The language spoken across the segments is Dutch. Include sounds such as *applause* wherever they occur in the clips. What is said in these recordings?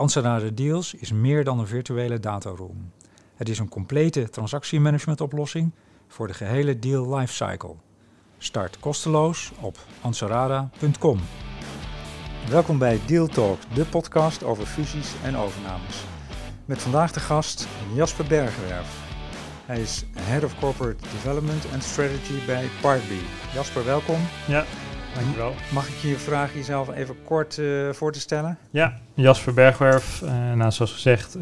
Anserada Deals is meer dan een virtuele dataroom. Het is een complete transactiemanagementoplossing voor de gehele deal lifecycle. Start kosteloos op anserada.com. Welkom bij Deal Talk, de podcast over fusies en overnames. Met vandaag de gast Jasper Bergwerf. Hij is Head of Corporate Development and Strategy bij Parkbee. Jasper, welkom. Ja, dankjewel. Mag ik je vragen jezelf even kort uh, voor te stellen? Ja, Jasper Bergwerf. Uh, nou, zoals gezegd,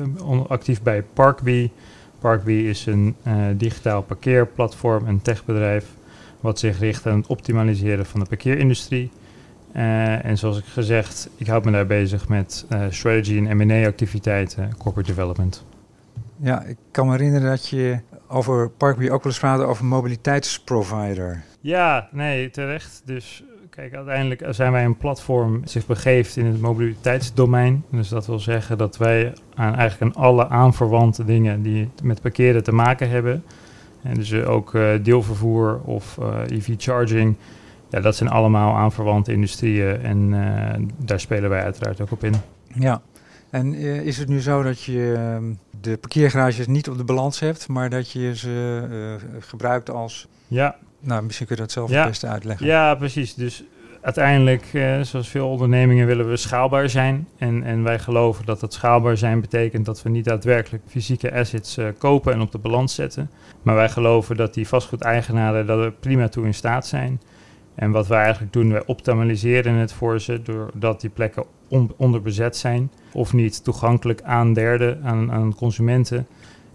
actief bij Parkbee. Parkbee is een uh, digitaal parkeerplatform en techbedrijf wat zich richt aan het optimaliseren van de parkeerindustrie. En zoals ik gezegd, ik houd me daar bezig met strategy en M&A activiteiten, corporate development. Ja, ik kan me herinneren dat je over Parkbee ook wel eens praatte over mobiliteitsprovider. Ja, nee, terecht. Dus kijk, uiteindelijk zijn wij een platform zich begeeft in het mobiliteitsdomein. Dus dat wil zeggen dat wij aan eigenlijk aan alle aanverwante dingen die met parkeren te maken hebben. En dus ook uh, deelvervoer of EV-charging. Ja, dat zijn allemaal aanverwante industrieën en uh, daar spelen wij uiteraard ook op in. Ja, en uh, is het nu zo dat je uh, de parkeergarages niet op de balans hebt, maar dat je ze uh, gebruikt als... Ja. Nou, misschien kun je dat zelf ja. het beste uitleggen. Ja, precies. Dus uiteindelijk, zoals veel ondernemingen, willen we schaalbaar zijn. En, en wij geloven dat dat schaalbaar zijn betekent dat we niet daadwerkelijk fysieke assets kopen en op de balans zetten. Maar wij geloven dat die vastgoedeigenaren dat er prima toe in staat zijn en wat wij eigenlijk doen, wij optimaliseren het voor ze doordat die plekken on, onderbezet zijn of niet toegankelijk aan derden, aan, aan consumenten.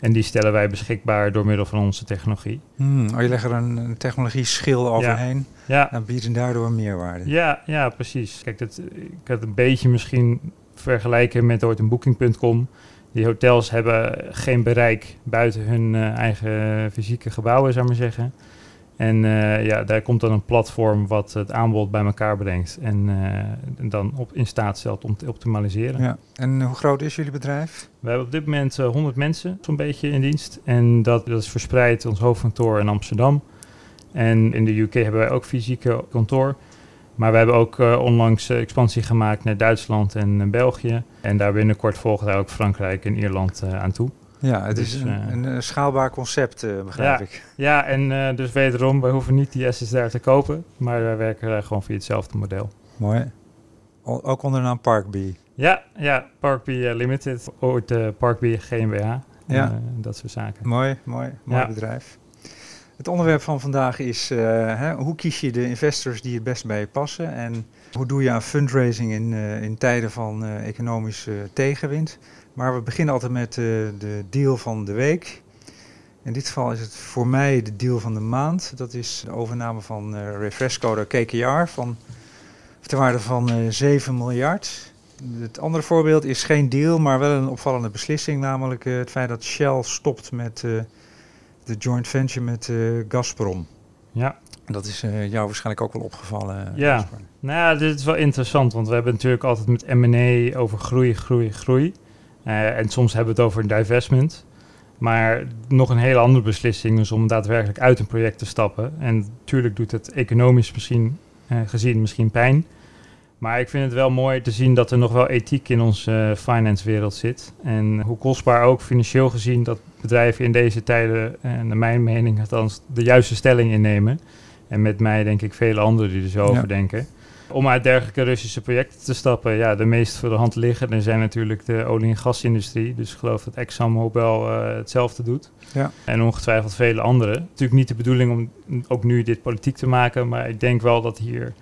En die stellen wij beschikbaar door middel van onze technologie. Hmm, oh, je legt er een, een technologie schil overheen ja. en biedt daardoor meerwaarde. Ja, ja, precies. Kijk, dat, ik had een beetje misschien vergelijken met ooit een booking.com. Die hotels hebben geen bereik buiten hun uh, eigen fysieke gebouwen, zou ik maar zeggen. En uh, ja, daar komt dan een platform wat het aanbod bij elkaar brengt en uh, dan op, in staat stelt om te optimaliseren. Ja. En hoe groot is jullie bedrijf? We hebben op dit moment uh, 100 mensen zo'n beetje in dienst. En dat, dat is verspreid ons hoofdkantoor in Amsterdam. En in de UK hebben wij ook fysieke kantoor. Maar we hebben ook onlangs expansie gemaakt naar Duitsland en België. En daar binnenkort volgen daar ook Frankrijk en Ierland aan toe. Ja, het dus, is een, een, schaalbaar concept, uh, begrijp ja, ik. Ja, en uh, dus wederom, wij hoeven niet die daar te kopen, maar wij werken uh, gewoon via hetzelfde model. Mooi. O ook onder de naam Parkbee? Ja, ja Parkbee Limited, ooit Parkbee GmbH, ja. dat soort zaken. Mooi, mooi, mooi ja. bedrijf. Het onderwerp van vandaag is hè, hoe kies je de investors die het best bij je passen en hoe doe je aan fundraising in, in tijden van economische tegenwind. Maar we beginnen altijd met uh, de deal van de week. In dit geval is het voor mij de deal van de maand. Dat is de overname van uh, Refresco door KKR van ter waarde van uh, 7 miljard. Het andere voorbeeld is geen deal, maar wel een opvallende beslissing. Namelijk het feit dat Shell stopt met de joint venture met Gazprom. Ja. Dat is jou waarschijnlijk ook wel opgevallen. Ja, nou ja, dit is wel interessant, want we hebben natuurlijk altijd met M&A over groei, groei, groei. Uh, en soms hebben we het over een divestment. Maar nog een hele andere beslissing is om daadwerkelijk uit een project te stappen. En natuurlijk doet het economisch misschien uh, gezien misschien pijn. Maar ik vind het wel mooi te zien dat er nog wel ethiek in onze uh, finance wereld zit. En hoe kostbaar ook financieel gezien dat bedrijven in deze tijden, en naar mijn mening althans, de juiste stelling innemen. En met mij denk ik vele anderen die er zo over denken om uit dergelijke Russische projecten te stappen. Ja, de meest voor de hand liggende zijn natuurlijk de olie- en gasindustrie. Dus ik geloof dat ExxonMobil uh, hetzelfde doet. Ja. En ongetwijfeld vele anderen. Natuurlijk niet de bedoeling om ook nu dit politiek te maken, maar ik denk wel dat hier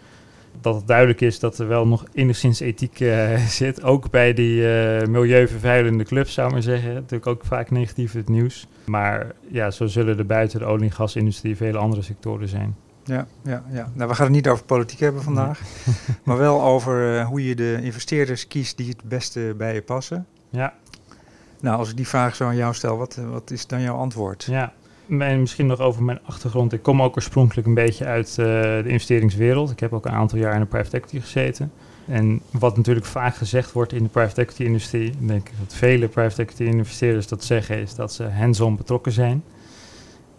dat het duidelijk is dat er wel nog enigszins ethiek uh, *laughs* zit. Ook bij die uh, milieuvervuilende clubs, zou ik maar zeggen. Natuurlijk ook vaak negatief het nieuws. Maar ja, zo zullen er buiten de olie- en gasindustrie vele andere sectoren zijn. Ja, ja, ja. Nou, we gaan het niet over politiek hebben vandaag, maar wel over uh, hoe je de investeerders kiest die het beste bij je passen. Ja. Nou, als ik die vraag zo aan jou stel, wat, wat is dan jouw antwoord? Ja, en misschien nog over mijn achtergrond. Ik kom ook oorspronkelijk een beetje uit uh, de investeringswereld. Ik heb ook een aantal jaar in de private equity gezeten. En wat natuurlijk vaak gezegd wordt in de private equity industrie, denk ik dat vele private equity investeerders dat zeggen, is dat ze hands-on betrokken zijn.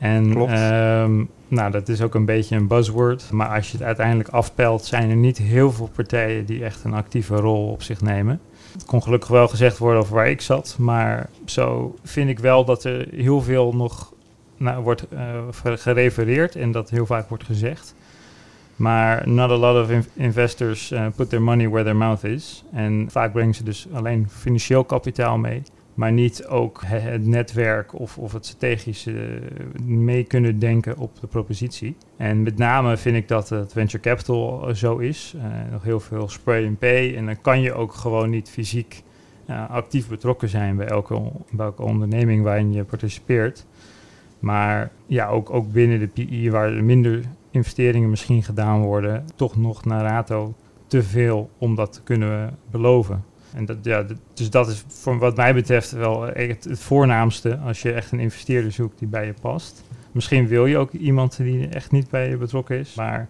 En. Um, nou, dat is ook een beetje een buzzword. Maar als je het uiteindelijk afpelt, zijn er niet heel veel partijen die echt een actieve rol op zich nemen. Het kon gelukkig wel gezegd worden over waar ik zat. Maar zo vind ik wel dat er heel veel nog nou, wordt uh, gerefereerd en dat heel vaak wordt gezegd. Maar not a lot of in investors uh, put their money where their mouth is. En vaak brengen ze dus alleen financieel kapitaal mee maar niet ook het netwerk of, of het strategische mee kunnen denken op de propositie. En met name vind ik dat het venture capital zo is. Uh, nog heel veel spray and pay. En dan kan je ook gewoon niet fysiek actief betrokken zijn bij elke, bij elke onderneming waarin je participeert. Maar ja, ook, ook binnen de PI waar er minder investeringen misschien gedaan worden, toch nog naar rato te veel om dat te kunnen beloven. En dat, ja, dus dat is voor wat mij betreft wel het, het voornaamste als je echt een investeerder zoekt die bij je past. Misschien wil je ook iemand die echt niet bij je betrokken is, maar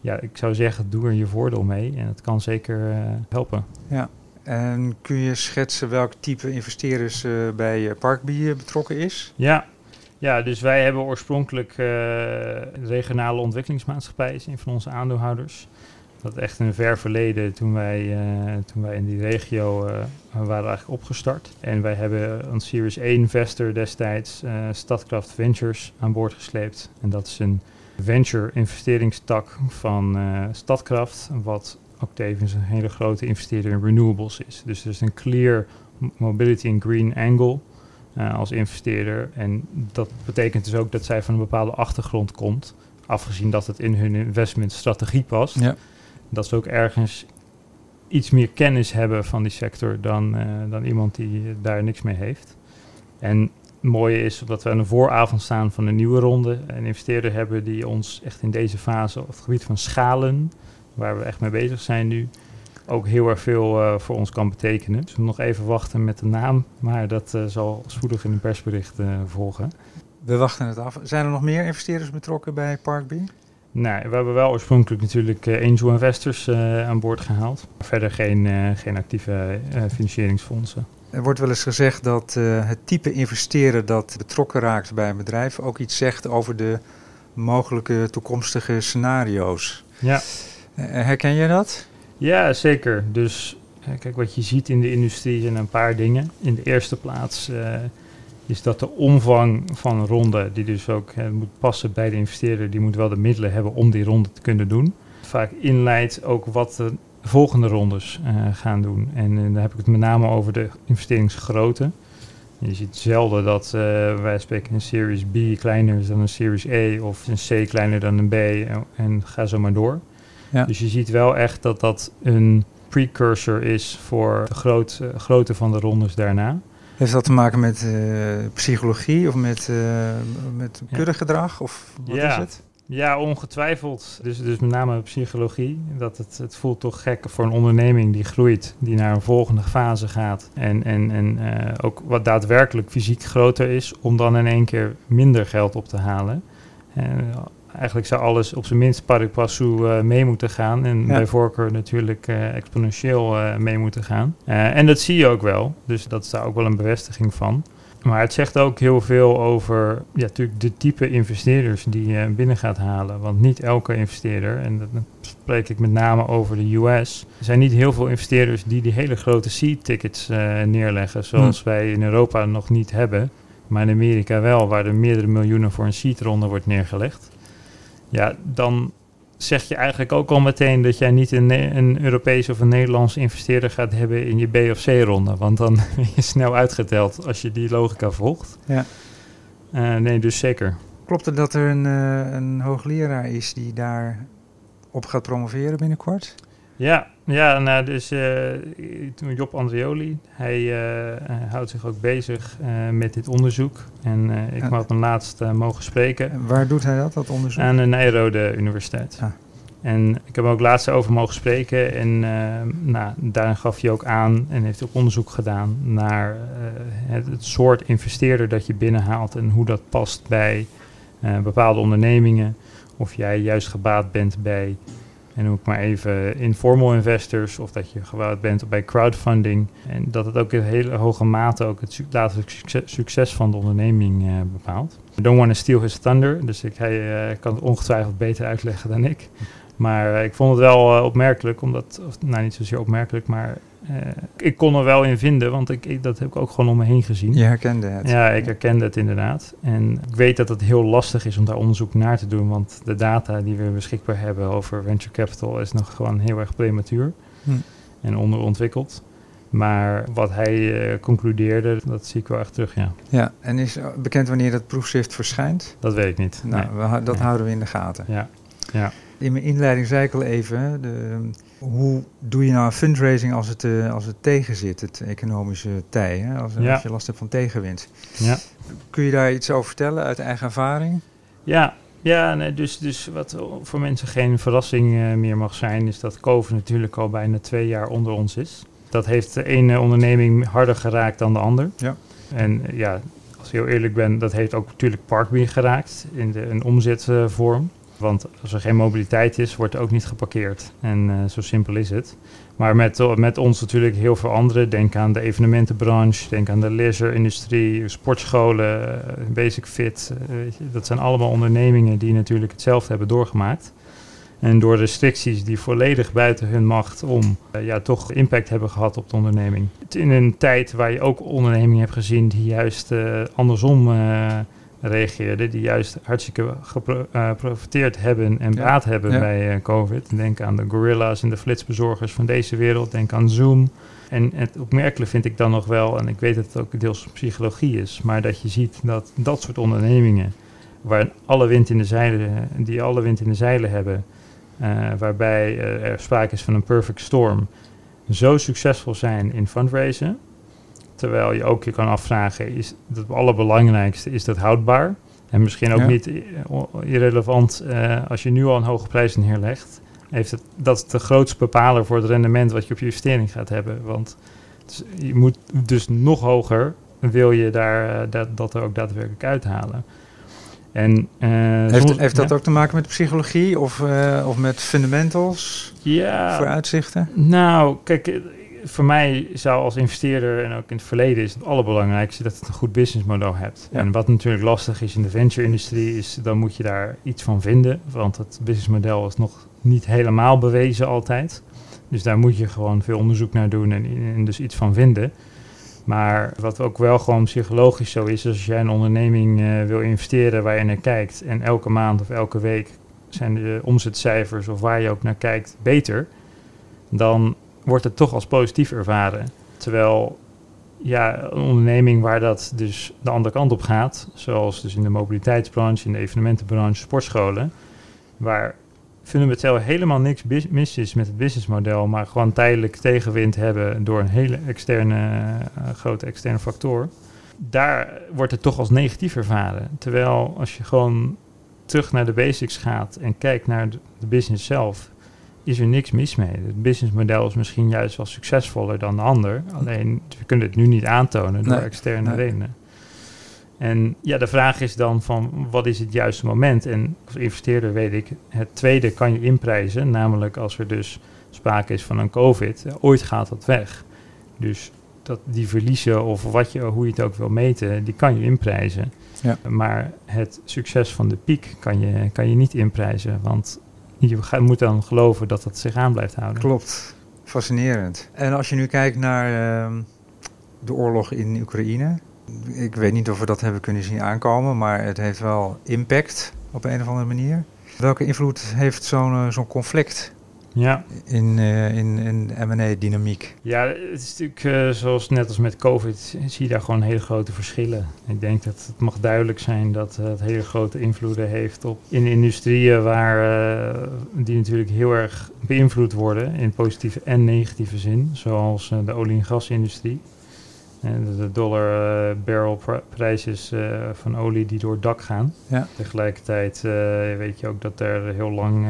ja, ik zou zeggen, doe er je voordeel mee en het kan zeker uh, helpen. Ja, en kun je schetsen welk type investeerders uh, bij Parkbie betrokken is? Ja. ja, dus wij hebben oorspronkelijk uh, regionale ontwikkelingsmaatschappij, is een van onze aandeelhouders. Dat echt in een ver verleden, toen wij, uh, toen wij in die regio uh, waren eigenlijk opgestart. En wij hebben een Series 1 investor destijds, uh, Stadkraft Ventures, aan boord gesleept. En dat is een venture investeringstak van Stadkraft, wat ook tevens een hele grote investeerder in renewables is. Dus er is een clear mobility and green angle als investeerder. En dat betekent dus ook dat zij van een bepaalde achtergrond komt. Afgezien dat het in hun investmentstrategie past. Ja dat ze ook ergens iets meer kennis hebben van die sector dan, uh, dan iemand die daar niks mee heeft. En het mooie is dat we aan de vooravond staan van een nieuwe ronde. Een investeerder hebben die ons echt in deze fase op het gebied van schalen, waar we echt mee bezig zijn nu, ook heel erg veel uh, voor ons kan betekenen. Dus we nog even wachten met de naam, maar dat uh, zal spoedig in een persbericht volgen. We wachten het af. Zijn er nog meer investeerders betrokken bij Parkbee? Nee, we hebben wel oorspronkelijk natuurlijk uh, angel investors uh, aan boord gehaald. Verder geen, uh, geen actieve financieringsfondsen. Er wordt wel eens gezegd dat het type investeren dat betrokken raakt bij een bedrijf ook iets zegt over de mogelijke toekomstige scenario's. Ja. herken je dat? Ja, zeker. Dus kijk, wat je ziet in de industrie zijn een paar dingen. In de eerste plaats is dat de omvang van een ronde, die dus ook hè, moet passen bij de investeerder, die moet wel de middelen hebben om die ronde te kunnen doen. Vaak inleidt ook wat de volgende rondes uh, gaan doen. En uh, dan heb ik het met name over de investeringsgrootte. Je ziet zelden dat uh, wij spreken een Series B kleiner is dan een Series A of een C kleiner dan een B en, en ga zo maar door. Ja. Dus je ziet wel echt dat dat een precursor is voor de groot, grootte van de rondes daarna. Heeft dat te maken met uh, psychologie of met, uh, met kuddegedrag? Of wat ja. is het? Ja, ongetwijfeld. Dus, dus met name psychologie. Dat het, het voelt toch gek voor een onderneming die groeit, die naar een volgende fase gaat. En, en, en uh, ook wat daadwerkelijk fysiek groter is, om dan in één keer minder geld op te halen. En eigenlijk zou alles op zijn minst pari passu uh, mee moeten gaan. En Ja. bij voorkeur natuurlijk uh, exponentieel uh, mee moeten gaan. En dat zie je ook wel. Dus dat is daar ook wel een bevestiging van. Maar het zegt ook heel veel over ja, natuurlijk de type investeerders die je binnen gaat halen. Want niet elke investeerder, en dat spreek ik met name over de US, er zijn niet heel veel investeerders die die hele grote seed-tickets uh, neerleggen, zoals Hm. wij in Europa nog niet hebben. Maar in Amerika wel, waar er meerdere miljoenen voor een seed-ronde wordt neergelegd. Ja, dan zeg je eigenlijk ook al meteen dat jij niet een, een Europees of een Nederlands investeerder gaat hebben in je B- of C-ronde. Want dan *laughs* ben je snel uitgeteld als je die logica volgt. Ja. Eh, nee, dus zeker. Klopt het dat er een, eh, een hoogleraar is die daar op gaat promoveren binnenkort? Ja, ja nou, dus eh, toen Job Andrioli, hij eh, hij houdt zich ook bezig eh, met dit onderzoek. En eh, ik had hem laatst eh, mogen spreken En waar doet hij dat, dat onderzoek? aan de Nijrode Universiteit. Ah. En ik heb hem ook laatst over mogen spreken. En uh, nou, daarin gaf hij ook aan en heeft ook onderzoek gedaan naar uh, het, het, soort investeerder dat je binnenhaalt en hoe dat past bij uh, bepaalde ondernemingen. Of jij juist gebaat bent bij, en ik maar even, informal investors. Of dat je gebaat bent bij crowdfunding. En dat het ook in hele hoge mate ook het laatste succes, van de onderneming bepaalt. I don't want to steal his thunder. Dus ik, hij kan het ongetwijfeld beter uitleggen dan ik. Maar uh, ik vond het wel uh, opmerkelijk, omdat, of, nou niet zozeer opmerkelijk, maar uh, ik kon er wel in vinden, want ik, ik, dat heb ik ook gewoon om me heen gezien. Je herkende het? Ja, ik herkende het inderdaad. En ik weet dat het heel lastig is om daar onderzoek naar te doen, want de data die we beschikbaar hebben over venture capital is nog gewoon heel erg prematuur hm. en onderontwikkeld. Maar wat hij concludeerde, dat zie ik wel echt terug, ja. Ja, en is bekend wanneer dat proefschrift verschijnt? Dat weet ik niet. Nou, nee. we, dat nee. houden we in de gaten. Ja, ja. In mijn inleiding zei ik al even, de, hoe doe je nou een fundraising als het, uh, als het tegen zit, het economische tij, hè? Als, ja. als je last hebt van tegenwind. Ja. Kun je daar iets over vertellen uit eigen ervaring? Ja, ja nee, dus, dus wat voor mensen geen verrassing uh, meer mag zijn, is dat COVID natuurlijk al bijna twee jaar onder ons is. Dat heeft de ene onderneming harder geraakt dan de ander. Ja. En ja, als ik heel eerlijk ben, dat heeft ook natuurlijk Parkbeer geraakt in de, een omzetvorm. Want als er geen mobiliteit is, wordt er ook niet geparkeerd. En uh, zo simpel is het. Maar met, met ons natuurlijk heel veel anderen. Denk aan de evenementenbranche, denk aan de leisure-industrie, sportscholen, uh, Basic Fit. Dat zijn allemaal ondernemingen die natuurlijk hetzelfde hebben doorgemaakt. En door restricties die volledig buiten hun macht om, ja, toch impact hebben gehad op de onderneming. In een tijd waar je ook ondernemingen hebt gezien die juist andersom reageerden, die juist hartstikke geprofiteerd uh, hebben en baat hebben ja. bij uh, COVID. Denk aan de gorilla's en de flitsbezorgers van deze wereld. Denk aan Zoom. En het opmerkelijk vind ik dan nog wel, en ik weet dat het ook deels psychologie is, maar dat je ziet dat dat soort ondernemingen, waar alle wind in de zeilen, die alle wind in de zeilen hebben, uh, waarbij er sprake is van een perfect storm, zo succesvol zijn in fundraisen. Terwijl je ook je kan afvragen, is het allerbelangrijkste, is dat houdbaar? En misschien ook ja. niet irrelevant uh, als je nu al een hoge prijs neerlegt. Heeft het, dat is de grootste bepaler voor het rendement wat je op je investering gaat hebben. Want dus je moet dus nog hoger, wil je daar, uh, dat, dat er ook daadwerkelijk uithalen. En, uh, heeft soms, heeft dat ja? ook te maken met psychologie of, of met fundamentals? Ja. Vooruitzichten? Nou, kijk voor mij zou als investeerder en ook in het verleden is het allerbelangrijkste dat het een goed businessmodel hebt. Ja. En wat natuurlijk lastig is in de venture-industrie is, dan moet je daar iets van vinden. Want het businessmodel is nog niet helemaal bewezen altijd. Dus daar moet je gewoon veel onderzoek naar doen en, en dus iets van vinden. Maar wat ook wel gewoon psychologisch zo is, als jij een onderneming uh, wil investeren waar je naar kijkt en elke maand of elke week zijn de omzetcijfers of waar je ook naar kijkt beter, dan wordt het toch als positief ervaren. Terwijl ja, een onderneming waar dat dus de andere kant op gaat, zoals dus in de mobiliteitsbranche, in de evenementenbranche, sportscholen, waar fundamenteel helemaal niks mis is met het businessmodel, maar gewoon tijdelijk tegenwind hebben door een hele externe, uh, grote externe factor, daar wordt het toch als negatief ervaren. Terwijl als je gewoon terug naar de basics gaat en kijkt naar de business zelf, is er niks mis mee. Het businessmodel is misschien juist wel succesvoller dan de ander. Alleen we kunnen het nu niet aantonen door nee, externe nee. redenen. En ja, de vraag is dan van wat is het juiste moment? En als investeerder weet ik, het tweede kan je inprijzen. Namelijk als er dus sprake is van een COVID. Ooit gaat dat weg. Dus dat die verliezen of wat je, hoe je het ook wil meten, die kan je inprijzen. Ja. Maar het succes van de piek kan je, kan je niet inprijzen. Want je moet dan geloven dat het zich aan blijft houden. Klopt, fascinerend. En als je nu kijkt naar uh, de oorlog in Oekraïne. Ik weet niet of we dat hebben kunnen zien aankomen, maar het heeft wel impact op een of andere manier. Welke invloed heeft zo'n uh, zo'n conflict ja. in, uh, in, in M&A-dynamiek? Ja, het is natuurlijk uh, zoals net als met COVID, zie je daar gewoon hele grote verschillen. Ik denk dat het mag duidelijk zijn dat uh, het hele grote invloeden heeft op in industrieën waar die natuurlijk heel erg beïnvloed worden in positieve en negatieve zin, zoals de olie- en gasindustrie. En de dollar barrel prijsjes van olie die door het dak gaan. Ja. Tegelijkertijd weet je ook dat er heel lang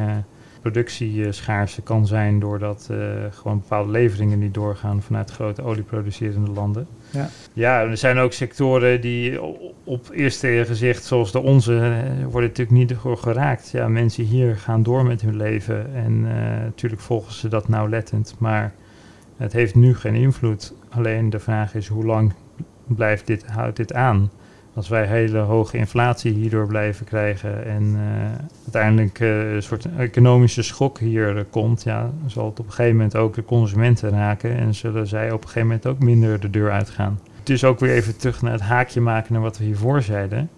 productieschaarste kan zijn doordat uh, gewoon bepaalde leveringen niet doorgaan vanuit grote olieproducerende landen. Ja. ja, er zijn ook sectoren die op eerste gezicht, zoals de onze, uh, worden natuurlijk niet door geraakt. Ja, mensen hier gaan door met hun leven en uh, natuurlijk volgen ze dat nauwlettend, maar het heeft nu geen invloed. Alleen de vraag is hoe lang blijft dit, houdt dit aan? Als wij hele hoge inflatie hierdoor blijven krijgen en uh, uiteindelijk uh, een soort economische schok hier uh, komt, ja, zal het op een gegeven moment ook de consumenten raken en zullen zij op een gegeven moment ook minder de deur uitgaan. Dus ook weer even terug naar het haakje maken naar wat we hiervoor zeiden.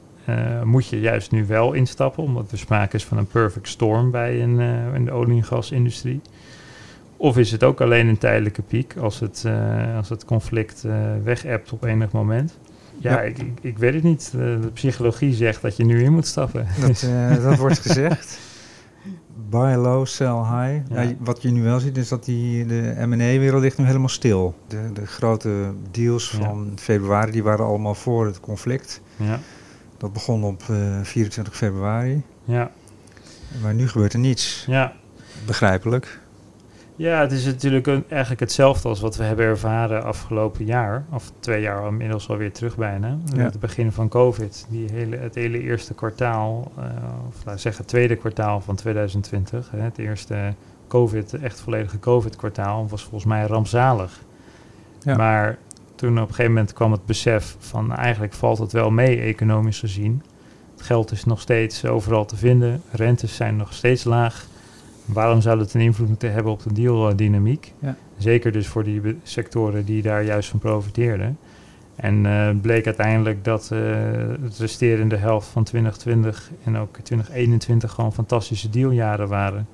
moet je juist nu wel instappen, omdat er sprake is van een perfect storm bij een, in de olie- en gasindustrie. Of is het ook alleen een tijdelijke piek als het, als het conflict weg op enig moment? Ja, Ik, ik, weet het niet. De, psychologie zegt dat je nu in moet stappen. Dat, uh, *laughs* dat wordt gezegd. Buy low, sell high. Ja. wat je nu wel ziet is dat die, de M&A-wereld ligt nu helemaal stil. De, de grote deals van februari die waren allemaal voor het conflict. Ja. Dat begon op uh, eh, 24 februari. Ja. Maar nu gebeurt er niets. Ja. Begrijpelijk. Ja, het is natuurlijk eigenlijk hetzelfde als wat we hebben ervaren afgelopen jaar, of twee jaar inmiddels alweer terug bijna, ja. het begin van COVID. Die hele, het hele eerste kwartaal, uh, of laten we zeggen het tweede kwartaal van 2020, hè, het eerste COVID, echt volledige COVID-kwartaal, was volgens mij rampzalig. Ja. Maar toen op een gegeven moment kwam het besef van eigenlijk valt het wel mee economisch gezien. Het geld is nog steeds overal te vinden, rentes zijn nog steeds laag. Waarom zou het een invloed moeten hebben op de dealdynamiek? Ja. Zeker dus voor die sectoren die daar juist van profiteerden. En uh, bleek uiteindelijk dat uh, het resterende helft van 2020 en ook 2021 gewoon fantastische dealjaren waren.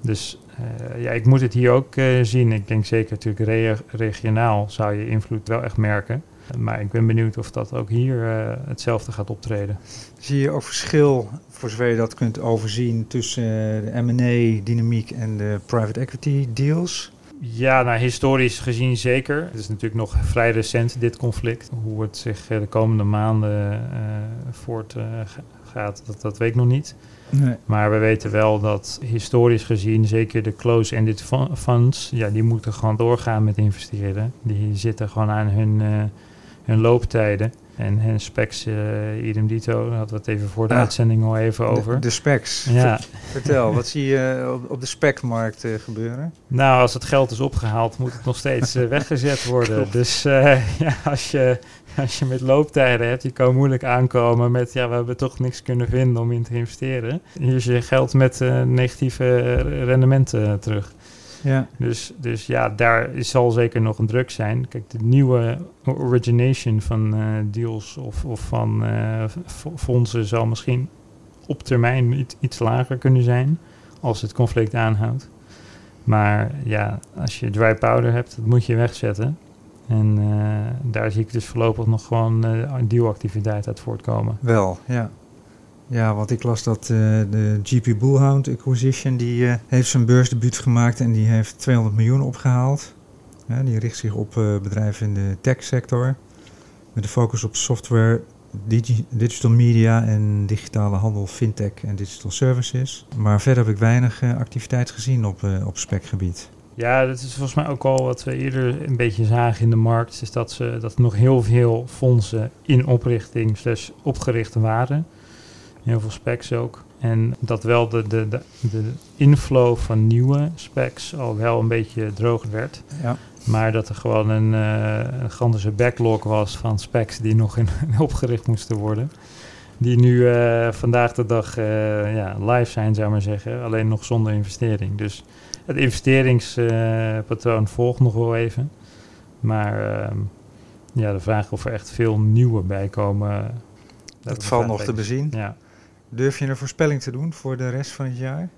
Dus uh, ja, ik moet het hier ook zien. Ik denk zeker natuurlijk re regionaal zou je invloed wel echt merken. Maar ik ben benieuwd of dat ook hier uh, hetzelfde gaat optreden. Zie je ook verschil, voor zover je dat kunt overzien, tussen uh, de M&A-dynamiek en de private equity deals? Ja, nou, historisch gezien zeker. Het is natuurlijk nog vrij recent, dit conflict. Hoe het zich uh, de komende maanden uh, voort gaat, dat, dat weet ik nog niet. Nee. Maar we weten wel dat historisch gezien, zeker de close-ended funds, ja, die moeten gewoon doorgaan met investeren. Die zitten gewoon aan hun hun looptijden. En hun specs, uh, idem dito, daar hadden we het even voor de ah, uitzending al even over. De, specs. Ja. Vertel, wat zie je op, op de specmarkt uh, gebeuren? Nou, als het geld is opgehaald, moet het nog steeds uh, weggezet worden. Dus *laughs* ja, als, je, als je met looptijden hebt, je kan moeilijk aankomen met, ja, we hebben toch niks kunnen vinden om in te investeren. Hier is je geld met negatieve rendementen terug. Ja. Dus, dus ja, daar zal zeker nog een druk zijn. Kijk, de nieuwe origination van uh, deals of, of van uh, fondsen zal misschien op termijn iets, iets lager kunnen zijn als het conflict aanhoudt. Maar ja, als je dry powder hebt, dat moet je wegzetten. En uh, daar zie ik dus voorlopig nog gewoon uh, dealactiviteit uit voortkomen. Wel, ja. Ja, want ik las dat uh, de GP Bullhound Acquisition, die uh, heeft zijn beursdebuut gemaakt en die heeft 200 miljoen opgehaald. Die richt zich op uh, bedrijven in de tech-sector. Met de focus op software, digi digital media en digitale handel, fintech en digital services. Maar verder heb ik weinig activiteit gezien op, op specgebied. Ja, dat is volgens mij ook al wat we eerder een beetje zagen in de markt. Is dat, ze, dat er nog heel veel fondsen in oprichting slash opgericht waren heel veel specs ook. En dat wel de, de, de, de inflow van nieuwe specs al wel een beetje droog werd. Ja. Maar dat er gewoon een, uh, een gigantische backlog was van specs die nog in, *laughs* opgericht moesten worden. Die nu uh, vandaag de dag uh, ja, live zijn, zou ik maar zeggen. Alleen nog zonder investering. Dus het investeringspatroon volgt nog wel even. Maar ehm, ja, de vraag of er echt veel nieuwe bij komen. Dat valt nog te bezien. Ja. Durf je een voorspelling te doen voor de rest van het jaar?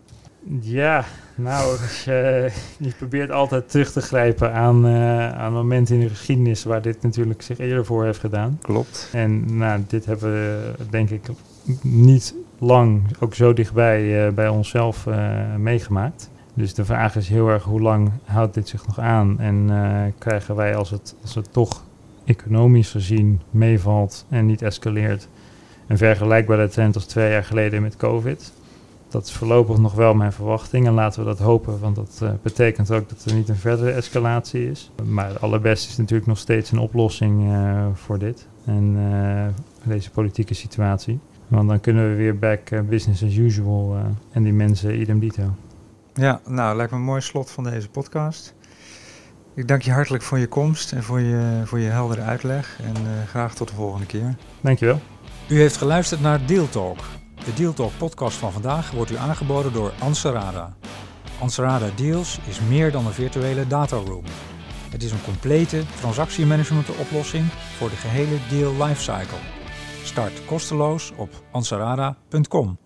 Ja, nou, je, je probeert altijd terug te grijpen aan, uh, aan momenten in de geschiedenis waar dit natuurlijk zich eerder voor heeft gedaan. Klopt. En nou, dit hebben we denk ik niet lang, ook zo dichtbij uh, bij onszelf uh, meegemaakt. Dus de vraag is heel erg hoe lang houdt dit zich nog aan en krijgen wij als het, als het toch economisch gezien meevalt en niet escaleert, een vergelijkbare trend als twee jaar geleden met COVID. Dat is voorlopig nog wel mijn verwachting en laten we dat hopen, want dat uh, betekent ook dat er niet een verdere escalatie is. Maar het allerbeste is natuurlijk nog steeds een oplossing uh, voor dit en uh, deze politieke situatie. Want dan kunnen we weer back business as usual en die mensen idem dito. Ja, nou lijkt me een mooi slot van deze podcast. Ik dank je hartelijk voor je komst en voor je, voor je heldere uitleg. En uh, graag tot de volgende keer. Dankjewel. U heeft geluisterd naar Deal Talk. De Deal Talk podcast van vandaag wordt u aangeboden door Anserada. Anserada Deals is meer dan een virtuele dataroom. Het is een complete transactiemanagement oplossing voor de gehele deal lifecycle. Start kosteloos op ansarada.com.